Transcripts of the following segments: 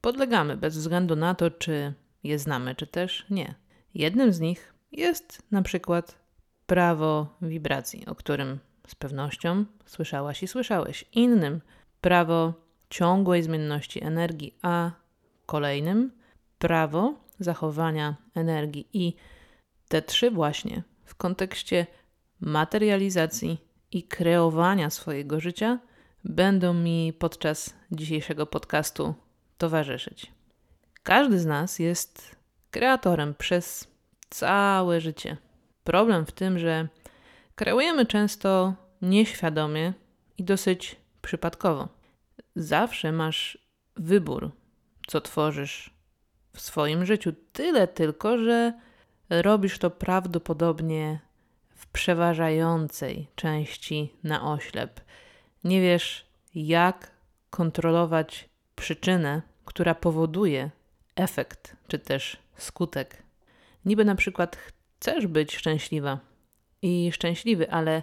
podlegamy bez względu na to, czy je znamy, czy też nie. Jednym z nich jest na przykład prawo wibracji, o którym z pewnością słyszałaś i słyszałeś. Innym prawo ciągłej zmienności energii, a kolejnym prawo zachowania energii. I te trzy właśnie w kontekście materializacji i kreowania swojego życia będą mi podczas dzisiejszego podcastu towarzyszyć. Każdy z nas jest kreatorem przez całe życie. Problem w tym, że kreujemy często nieświadomie i dosyć przypadkowo. Zawsze masz wybór, co tworzysz w swoim życiu. Tyle tylko, że robisz to prawdopodobnie w przeważającej części na oślep. Nie wiesz, jak kontrolować przyczynę, powoduje efekt czy też skutek. Niby na przykład chcesz być szczęśliwa i szczęśliwy, ale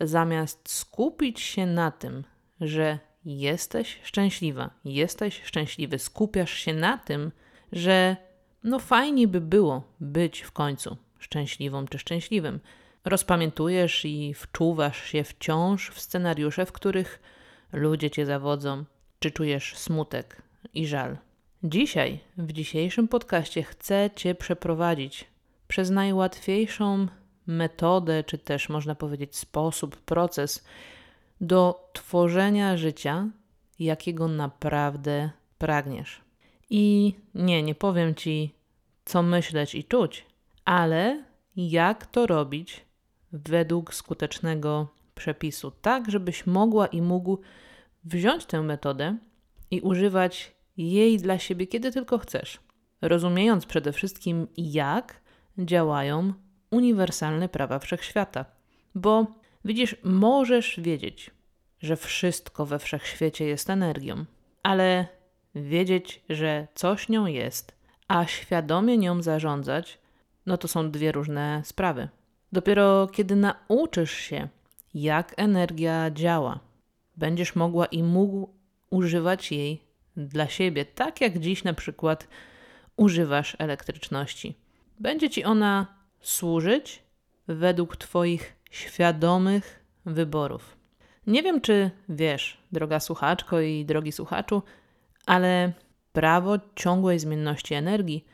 zamiast skupić się na tym, że jesteś szczęśliwa, jesteś szczęśliwy, skupiasz się na tym, że no fajnie by było być w końcu szczęśliwą czy szczęśliwym. Rozpamiętujesz i wczuwasz się wciąż w scenariusze, w których ludzie cię zawodzą, czy czujesz smutek i żal. Dzisiaj, w dzisiejszym podcaście, chcę Cię przeprowadzić przez najłatwiejszą metodę, czy też można powiedzieć sposób, proces do tworzenia życia, jakiego naprawdę pragniesz. I nie, nie powiem Ci, co myśleć i czuć, ale jak to robić według skutecznego przepisu, tak żebyś mogła i mógł wziąć tę metodę i używać jej dla siebie, kiedy tylko chcesz, rozumiejąc przede wszystkim, jak działają uniwersalne prawa wszechświata. Bo widzisz, możesz wiedzieć, że wszystko we wszechświecie jest energią, ale wiedzieć, że coś nią jest, a świadomie nią zarządzać, no to są dwie różne sprawy. Dopiero kiedy nauczysz się, jak energia działa, będziesz mogła i mógł używać jej dla siebie, tak jak dziś na przykład używasz elektryczności. Będzie ci ona służyć według Twoich świadomych wyborów. Nie wiem, czy wiesz, droga słuchaczko i drogi słuchaczu, ale prawo ciągłej zmienności energii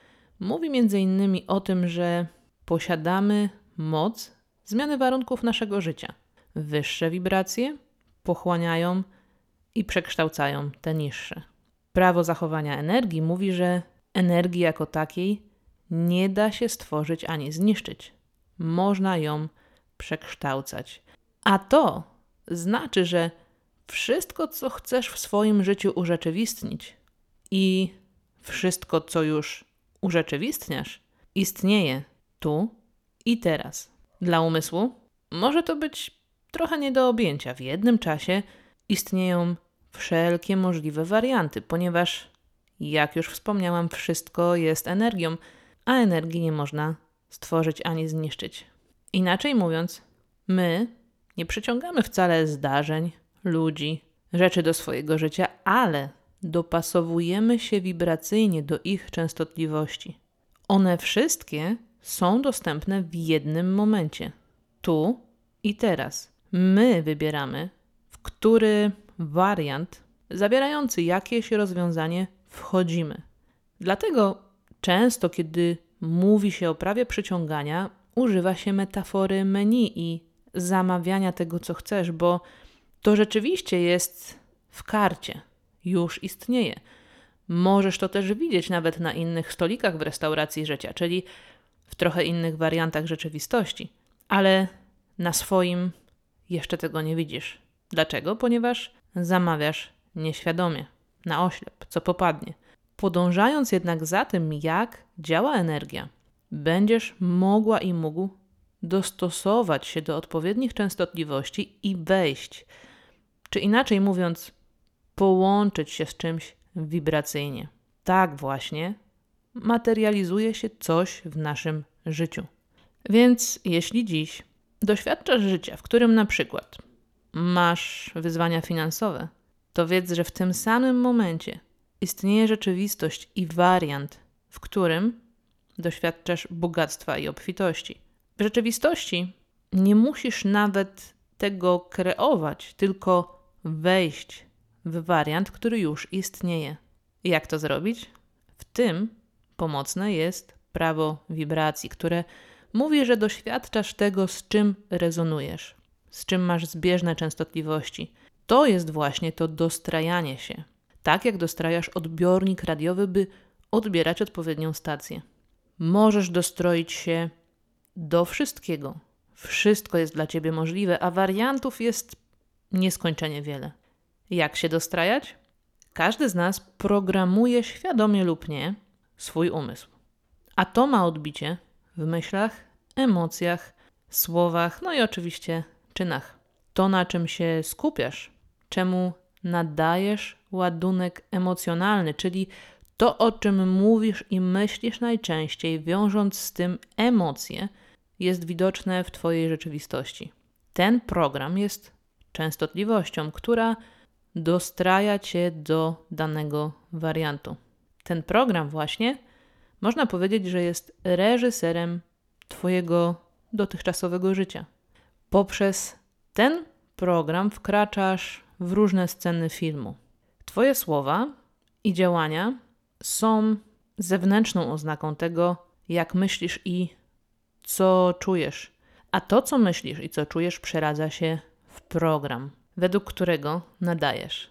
mówi między innymi o tym, że posiadamy moc zmiany warunków naszego życia. Wyższe wibracje pochłaniają i przekształcają te niższe. Prawo zachowania energii mówi, że energii jako takiej nie da się stworzyć ani zniszczyć. Można ją przekształcać. A to znaczy, że wszystko, co chcesz w swoim życiu urzeczywistnić i wszystko, co już urzeczywistniasz, istnieje tu i teraz. Dla umysłu może to być trochę nie do objęcia. W jednym czasie istnieją wszelkie możliwe warianty, ponieważ, jak już wspomniałam, wszystko jest energią, a energii nie można stworzyć ani zniszczyć. Inaczej mówiąc, my nie przyciągamy wcale zdarzeń, ludzi, rzeczy do swojego życia, ale dopasowujemy się wibracyjnie do ich częstotliwości. One wszystkie są dostępne w jednym momencie tu i teraz. My wybieramy, w który wariant zawierający jakieś rozwiązanie wchodzimy. Dlatego często, kiedy mówi się o prawie przyciągania, używa się metafory menu i zamawiania tego, co chcesz, bo to rzeczywiście jest w karcie, już istnieje. Możesz to też widzieć nawet na innych stolikach w restauracji życia, czyli w trochę innych wariantach rzeczywistości, ale na swoim jeszcze tego nie widzisz. Dlaczego? Ponieważ zamawiasz nieświadomie, na oślep, co popadnie. Podążając jednak za tym, jak działa energia, będziesz mogła i mógł dostosować się do odpowiednich częstotliwości i wejść, czy inaczej mówiąc, połączyć się z czymś wibracyjnie. Tak właśnie materializuje się coś w naszym życiu. Więc jeśli dziś doświadczasz życia, w którym na przykład masz wyzwania finansowe, to wiedz, że w tym samym momencie istnieje rzeczywistość i wariant, w którym doświadczasz bogactwa i obfitości. W rzeczywistości nie musisz nawet tego kreować, tylko wejść w wariant, który już istnieje. Jak to zrobić? W tym pomocne jest prawo wibracji, które mówi, że doświadczasz tego, z czym rezonujesz, z czym masz zbieżne częstotliwości. To jest właśnie to dostrajanie się. Tak jak dostrajasz odbiornik radiowy, by odbierać odpowiednią stację. Możesz dostroić się do wszystkiego. Wszystko jest dla ciebie możliwe, a wariantów jest nieskończenie wiele. Jak się dostrajać? Każdy z nas programuje świadomie lub nie swój umysł. A to ma odbicie w myślach, emocjach, słowach, no i oczywiście czynach. To, na czym się skupiasz, czemu nadajesz ładunek emocjonalny, czyli to, o czym mówisz i myślisz najczęściej, wiążąc z tym emocje, jest widoczne w Twojej rzeczywistości. Ten program jest częstotliwością, która dostraja Cię do danego wariantu. Ten program właśnie można powiedzieć, że jest reżyserem Twojego dotychczasowego życia. Poprzez ten program wkraczasz w różne sceny filmu. Twoje słowa i działania są zewnętrzną oznaką tego, jak myślisz i co czujesz. A to, co myślisz i co czujesz, przeradza się w program, według którego nadajesz.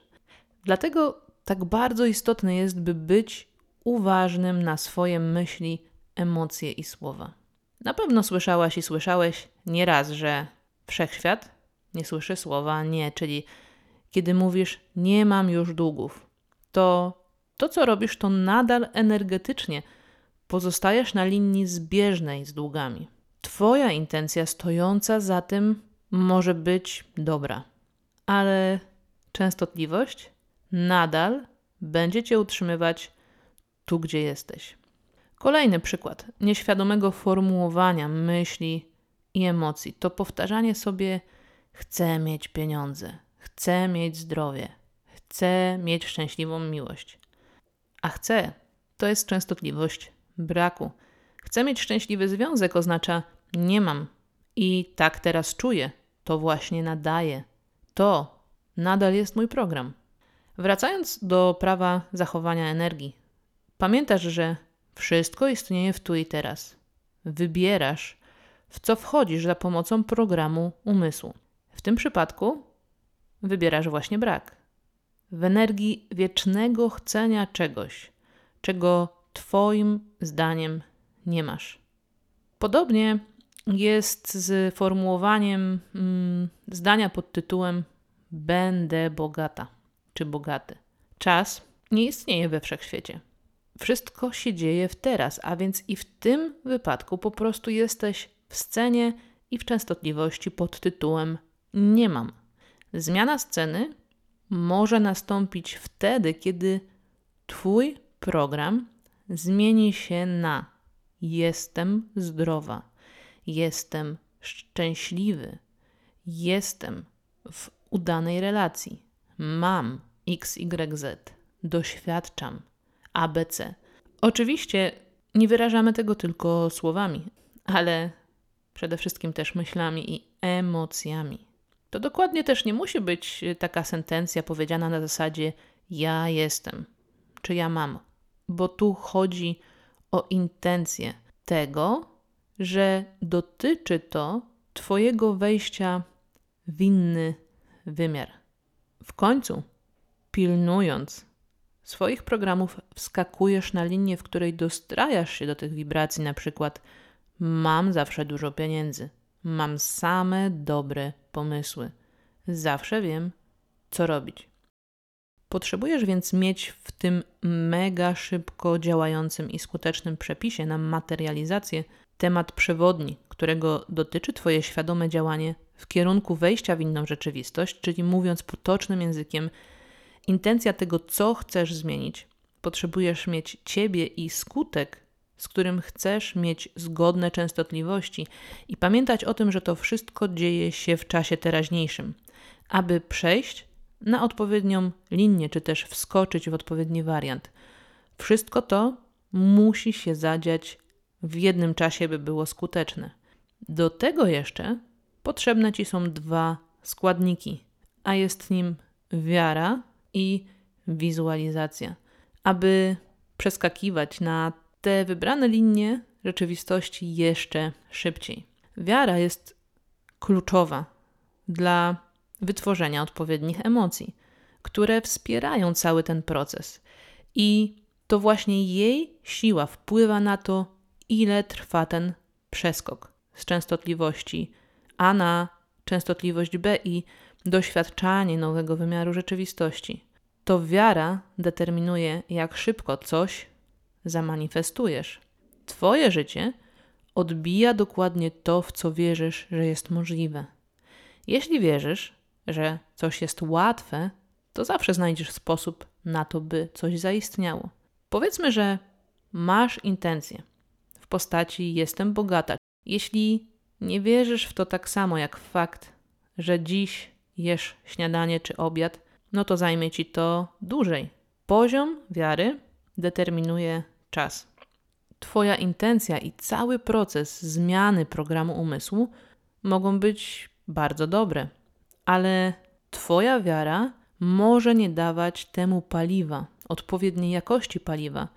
Dlatego tak bardzo istotne jest, by być uważnym na swoje myśli, emocje i słowa. Na pewno słyszałaś i słyszałeś nieraz, że wszechświat nie słyszy słowa nie, czyli kiedy mówisz nie mam już długów, to to, co robisz, to nadal energetycznie pozostajesz na linii zbieżnej z długami. Twoja intencja stojąca za tym może być dobra, ale częstotliwość nadal będzie cię utrzymywać tu, gdzie jesteś. Kolejny przykład nieświadomego formułowania myśli i emocji to powtarzanie sobie: chcę mieć pieniądze, chcę mieć zdrowie, chcę mieć szczęśliwą miłość. A chcę to jest częstotliwość braku. Chcę mieć szczęśliwy związek oznacza nie mam i tak teraz czuję, to właśnie nadaję. To nadal jest mój program. Wracając do prawa zachowania energii, pamiętasz, że wszystko istnieje w tu i teraz. Wybierasz, w co wchodzisz za pomocą programu umysłu. W tym przypadku wybierasz właśnie brak. W energii wiecznego chcenia czegoś, czego Twoim zdaniem nie masz. Podobnie jest z formułowaniem mm, zdania pod tytułem Będę bogata czy bogaty. Czas nie istnieje we wszechświecie. Wszystko się dzieje w teraz, a więc i w tym wypadku po prostu jesteś scenie i w częstotliwości pod tytułem Nie mam. Zmiana sceny może nastąpić wtedy, kiedy Twój program zmieni się na jestem zdrowa, jestem szczęśliwy, jestem w udanej relacji, mam XYZ, doświadczam ABC. Oczywiście nie wyrażamy tego tylko słowami, ale przede wszystkim też myślami i emocjami. To dokładnie też nie musi być taka sentencja powiedziana na zasadzie ja jestem, czy ja mam, bo tu chodzi o intencję tego, że dotyczy to Twojego wejścia w inny wymiar. W końcu, pilnując swoich programów, wskakujesz na linię, w której dostrajasz się do tych wibracji, na przykład mam zawsze dużo pieniędzy, mam same dobre pomysły, zawsze wiem, co robić. Potrzebujesz więc mieć w tym mega szybko działającym i skutecznym przepisie na materializację temat przewodni, którego dotyczy Twoje świadome działanie w kierunku wejścia w inną rzeczywistość, czyli mówiąc potocznym językiem, intencja tego, co chcesz zmienić. Potrzebujesz mieć Ciebie i skutek, z którym chcesz mieć zgodne częstotliwości i pamiętać o tym, że to wszystko dzieje się w czasie teraźniejszym. Aby przejść na odpowiednią linię, czy też wskoczyć w odpowiedni wariant. Wszystko to musi się zadziać w jednym czasie, by było skuteczne. Do tego jeszcze potrzebne ci są dwa składniki, a jest nim wiara i wizualizacja. Aby przeskakiwać na te wybrane linie rzeczywistości jeszcze szybciej. Wiara jest kluczowa dla wytworzenia odpowiednich emocji, które wspierają cały ten proces. I to właśnie jej siła wpływa na to, ile trwa ten przeskok z częstotliwości A na częstotliwość B i doświadczanie nowego wymiaru rzeczywistości. To wiara determinuje, jak szybko coś zamanifestujesz. Twoje życie odbija dokładnie to, w co wierzysz, że jest możliwe. Jeśli wierzysz, że coś jest łatwe, to zawsze znajdziesz sposób na to, by coś zaistniało. Powiedzmy, że masz intencję w postaci jestem bogata. Jeśli nie wierzysz w to tak samo jak w fakt, że dziś jesz śniadanie czy obiad, no to zajmie ci to dłużej. Poziom wiary determinuje czas. Twoja intencja i cały proces zmiany programu umysłu mogą być bardzo dobre, ale Twoja wiara może nie dawać temu paliwa, odpowiedniej jakości paliwa,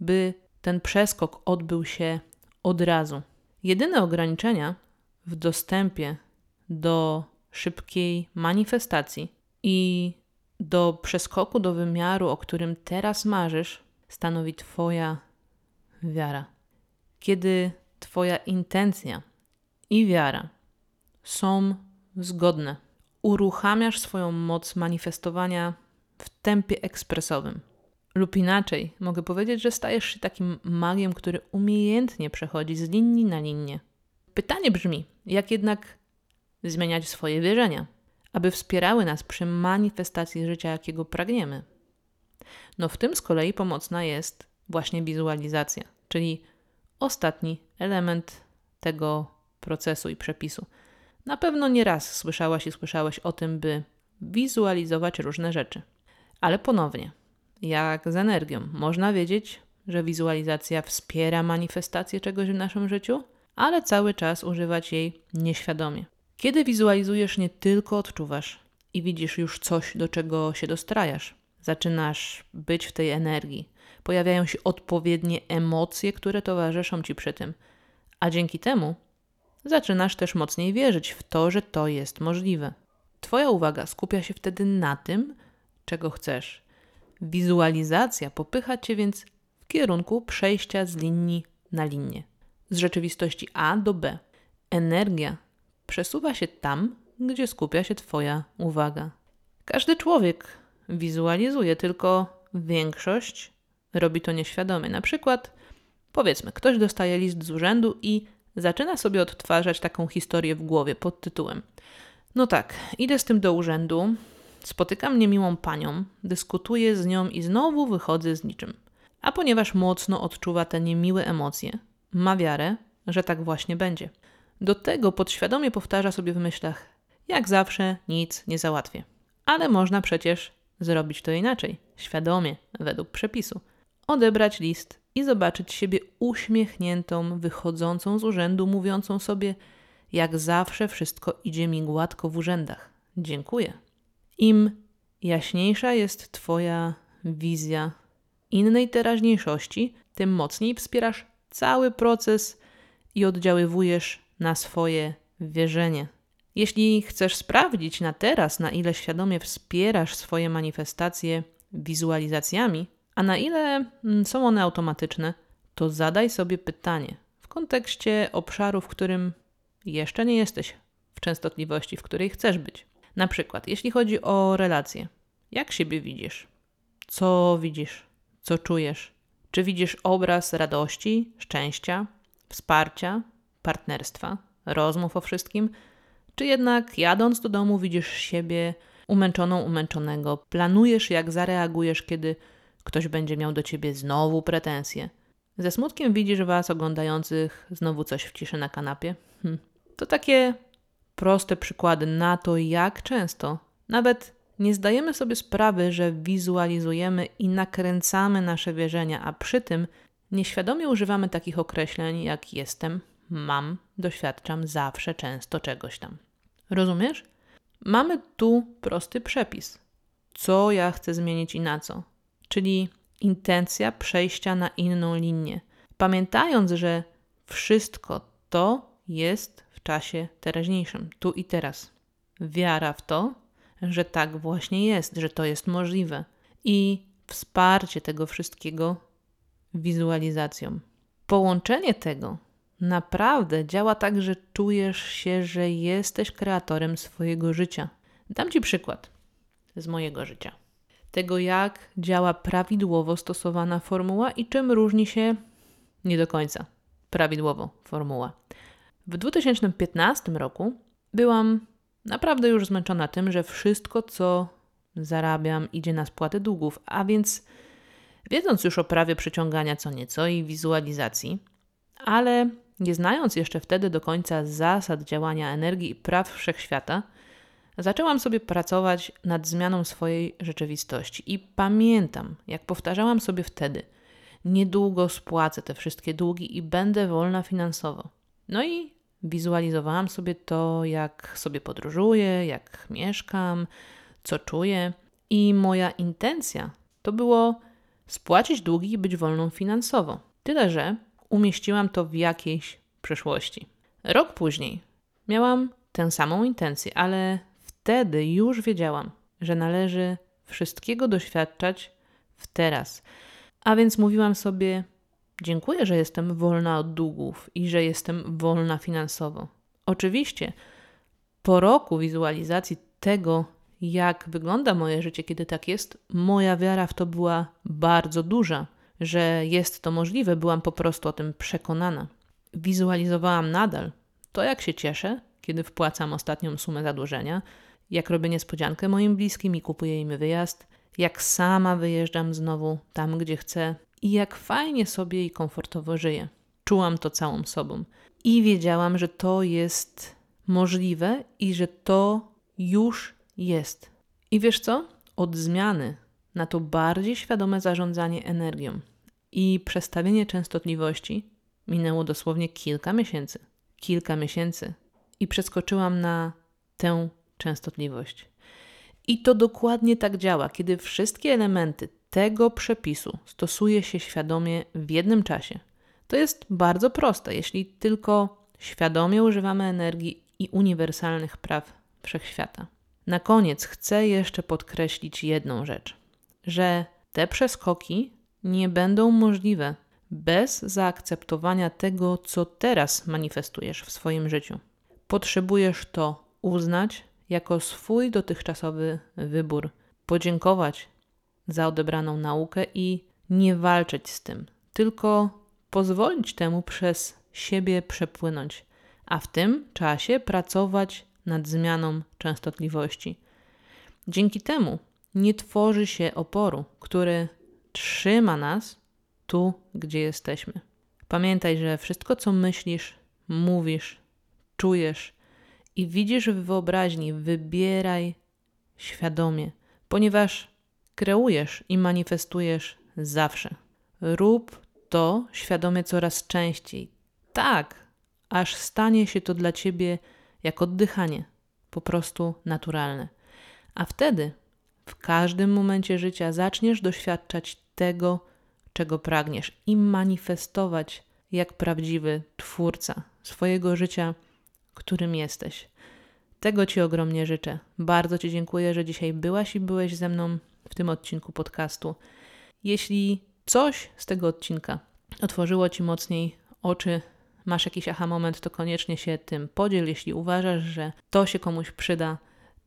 by ten przeskok odbył się od razu. Jedyne ograniczenia w dostępie do szybkiej manifestacji i do przeskoku do wymiaru, o którym teraz marzysz, stanowi Twoja wiara. Kiedy Twoja intencja i wiara są zgodne, uruchamiasz swoją moc manifestowania w tempie ekspresowym. Lub inaczej, mogę powiedzieć, że stajesz się takim magiem, który umiejętnie przechodzi z linii na linię. Pytanie brzmi, jak jednak zmieniać swoje wierzenia, aby wspierały nas przy manifestacji życia, jakiego pragniemy? No w tym z kolei pomocna jest właśnie wizualizacja, czyli ostatni element tego procesu i przepisu. Na pewno nie raz słyszałaś i słyszałeś o tym, by wizualizować różne rzeczy. Ale ponownie, jak z energią, można wiedzieć, że wizualizacja wspiera manifestację czegoś w naszym życiu, ale cały czas używać jej nieświadomie. Kiedy wizualizujesz, nie tylko odczuwasz i widzisz już coś, do czego się dostrajasz. Zaczynasz być w tej energii, pojawiają się odpowiednie emocje, które towarzyszą ci przy tym, a dzięki temu zaczynasz też mocniej wierzyć w to, że to jest możliwe. Twoja uwaga skupia się wtedy na tym, czego chcesz. Wizualizacja popycha cię więc w kierunku przejścia z linii na linię, z rzeczywistości A do B. Energia przesuwa się tam, gdzie skupia się Twoja uwaga. Każdy człowiek wizualizuje, tylko większość robi to nieświadomie. Na przykład, powiedzmy, ktoś dostaje list z urzędu i zaczyna sobie odtwarzać taką historię w głowie pod tytułem: No tak, idę z tym do urzędu, spotykam niemiłą panią, dyskutuję z nią i znowu wychodzę z niczym. A ponieważ mocno odczuwa te niemiłe emocje, ma wiarę, że tak właśnie będzie. Do tego podświadomie powtarza sobie w myślach: jak zawsze nic nie załatwię. ale można przecież zrobić to inaczej, świadomie, według przepisu. Odebrać list i zobaczyć siebie uśmiechniętą, wychodzącą z urzędu, mówiącą sobie: Jak zawsze wszystko idzie mi gładko w urzędach. Dziękuję. Im jaśniejsza jest Twoja wizja innej teraźniejszości, tym mocniej wspierasz cały proces i oddziaływujesz na swoje wierzenie. Jeśli chcesz sprawdzić na teraz, na ile świadomie wspierasz swoje manifestacje wizualizacjami, a na ile mm, są one automatyczne, to zadaj sobie pytanie w kontekście obszaru, w którym jeszcze nie jesteś w częstotliwości, w której chcesz być. Na przykład, jeśli chodzi o relacje, jak siebie widzisz? Co widzisz? Co czujesz? Czy widzisz obraz radości, szczęścia, wsparcia, partnerstwa, rozmów o wszystkim? Czy jednak jadąc do domu widzisz siebie umęczoną, umęczonego, planujesz jak zareagujesz, kiedy ktoś będzie miał do ciebie znowu pretensje? Ze smutkiem widzisz was oglądających znowu coś w ciszy na kanapie? Hm. To takie proste przykłady na to, jak często nawet nie zdajemy sobie sprawy, że wizualizujemy i nakręcamy nasze wierzenia, a przy tym nieświadomie używamy takich określeń jak jestem, mam, doświadczam zawsze, często czegoś tam. Rozumiesz? Mamy tu prosty przepis. Co ja chcę zmienić i na co? Czyli intencja przejścia na inną linię. Pamiętając, że wszystko to jest w czasie teraźniejszym, tu i teraz. Wiara w to, że tak właśnie jest, że to jest możliwe i wsparcie tego wszystkiego wizualizacją. Połączenie tego naprawdę działa tak, że czujesz się, że jesteś kreatorem swojego życia. Dam Ci przykład z mojego życia. Tego, jak działa prawidłowo stosowana formuła i czym różni się nie do końca prawidłowo formuła. W 2015 roku byłam naprawdę już zmęczona tym, że wszystko, co zarabiam, idzie na spłatę długów, a więc wiedząc już o prawie przyciągania co nieco i wizualizacji, ale nie znając jeszcze wtedy do końca zasad działania energii i praw wszechświata, zaczęłam sobie pracować nad zmianą swojej rzeczywistości. I pamiętam, jak powtarzałam sobie wtedy: Niedługo spłacę te wszystkie długi i będę wolna finansowo. No i wizualizowałam sobie to, jak sobie podróżuję, jak mieszkam, co czuję. I moja intencja to było spłacić długi i być wolną finansowo. Tyle, że umieściłam to w jakiejś przeszłości. Rok później miałam tę samą intencję, ale wtedy już wiedziałam, że należy wszystkiego doświadczać w teraz. A więc mówiłam sobie: Dziękuję, że jestem wolna od długów i że jestem wolna finansowo. Oczywiście, po roku wizualizacji tego, jak wygląda moje życie, kiedy tak jest, moja wiara w to była bardzo duża że jest to możliwe, byłam po prostu o tym przekonana. Wizualizowałam nadal to, jak się cieszę, kiedy wpłacam ostatnią sumę zadłużenia, jak robię niespodziankę moim bliskim i kupuję im wyjazd, jak sama wyjeżdżam znowu tam, gdzie chcę i jak fajnie sobie i komfortowo żyję. Czułam to całą sobą i wiedziałam, że to jest możliwe i że to już jest. I wiesz co? Od zmiany na to bardziej świadome zarządzanie energią i przestawienie częstotliwości minęło dosłownie kilka miesięcy. Kilka miesięcy i przeskoczyłam na tę częstotliwość. I to dokładnie tak działa, kiedy wszystkie elementy tego przepisu stosuje się świadomie w jednym czasie. To jest bardzo proste, jeśli tylko świadomie używamy energii i uniwersalnych praw wszechświata. Na koniec chcę jeszcze podkreślić jedną rzecz, że te przeskoki nie będą możliwe bez zaakceptowania tego, co teraz manifestujesz w swoim życiu. Potrzebujesz to uznać jako swój dotychczasowy wybór, podziękować za odebraną naukę i nie walczyć z tym, tylko pozwolić temu przez siebie przepłynąć, a w tym czasie pracować nad zmianą częstotliwości. Dzięki temu nie tworzy się oporu, który trzyma nas tu, gdzie jesteśmy. Pamiętaj, że wszystko, co myślisz, mówisz, czujesz i widzisz w wyobraźni, wybieraj świadomie, ponieważ kreujesz i manifestujesz zawsze. Rób to świadomie coraz częściej. Tak, aż stanie się to dla ciebie jak oddychanie, po prostu naturalne. A wtedy w każdym momencie życia zaczniesz doświadczać tego, czego pragniesz i manifestować jak prawdziwy twórca swojego życia, którym jesteś. Tego Ci ogromnie życzę. Bardzo Ci dziękuję, że dzisiaj byłaś i byłeś ze mną w tym odcinku podcastu. Jeśli coś z tego odcinka otworzyło Ci mocniej oczy, masz jakiś aha moment, to koniecznie się tym podziel. Jeśli uważasz, że to się komuś przyda,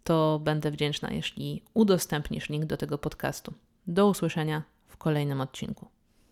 to będę wdzięczna, jeśli udostępnisz link do tego podcastu. Do usłyszenia w kolejnym odcinku.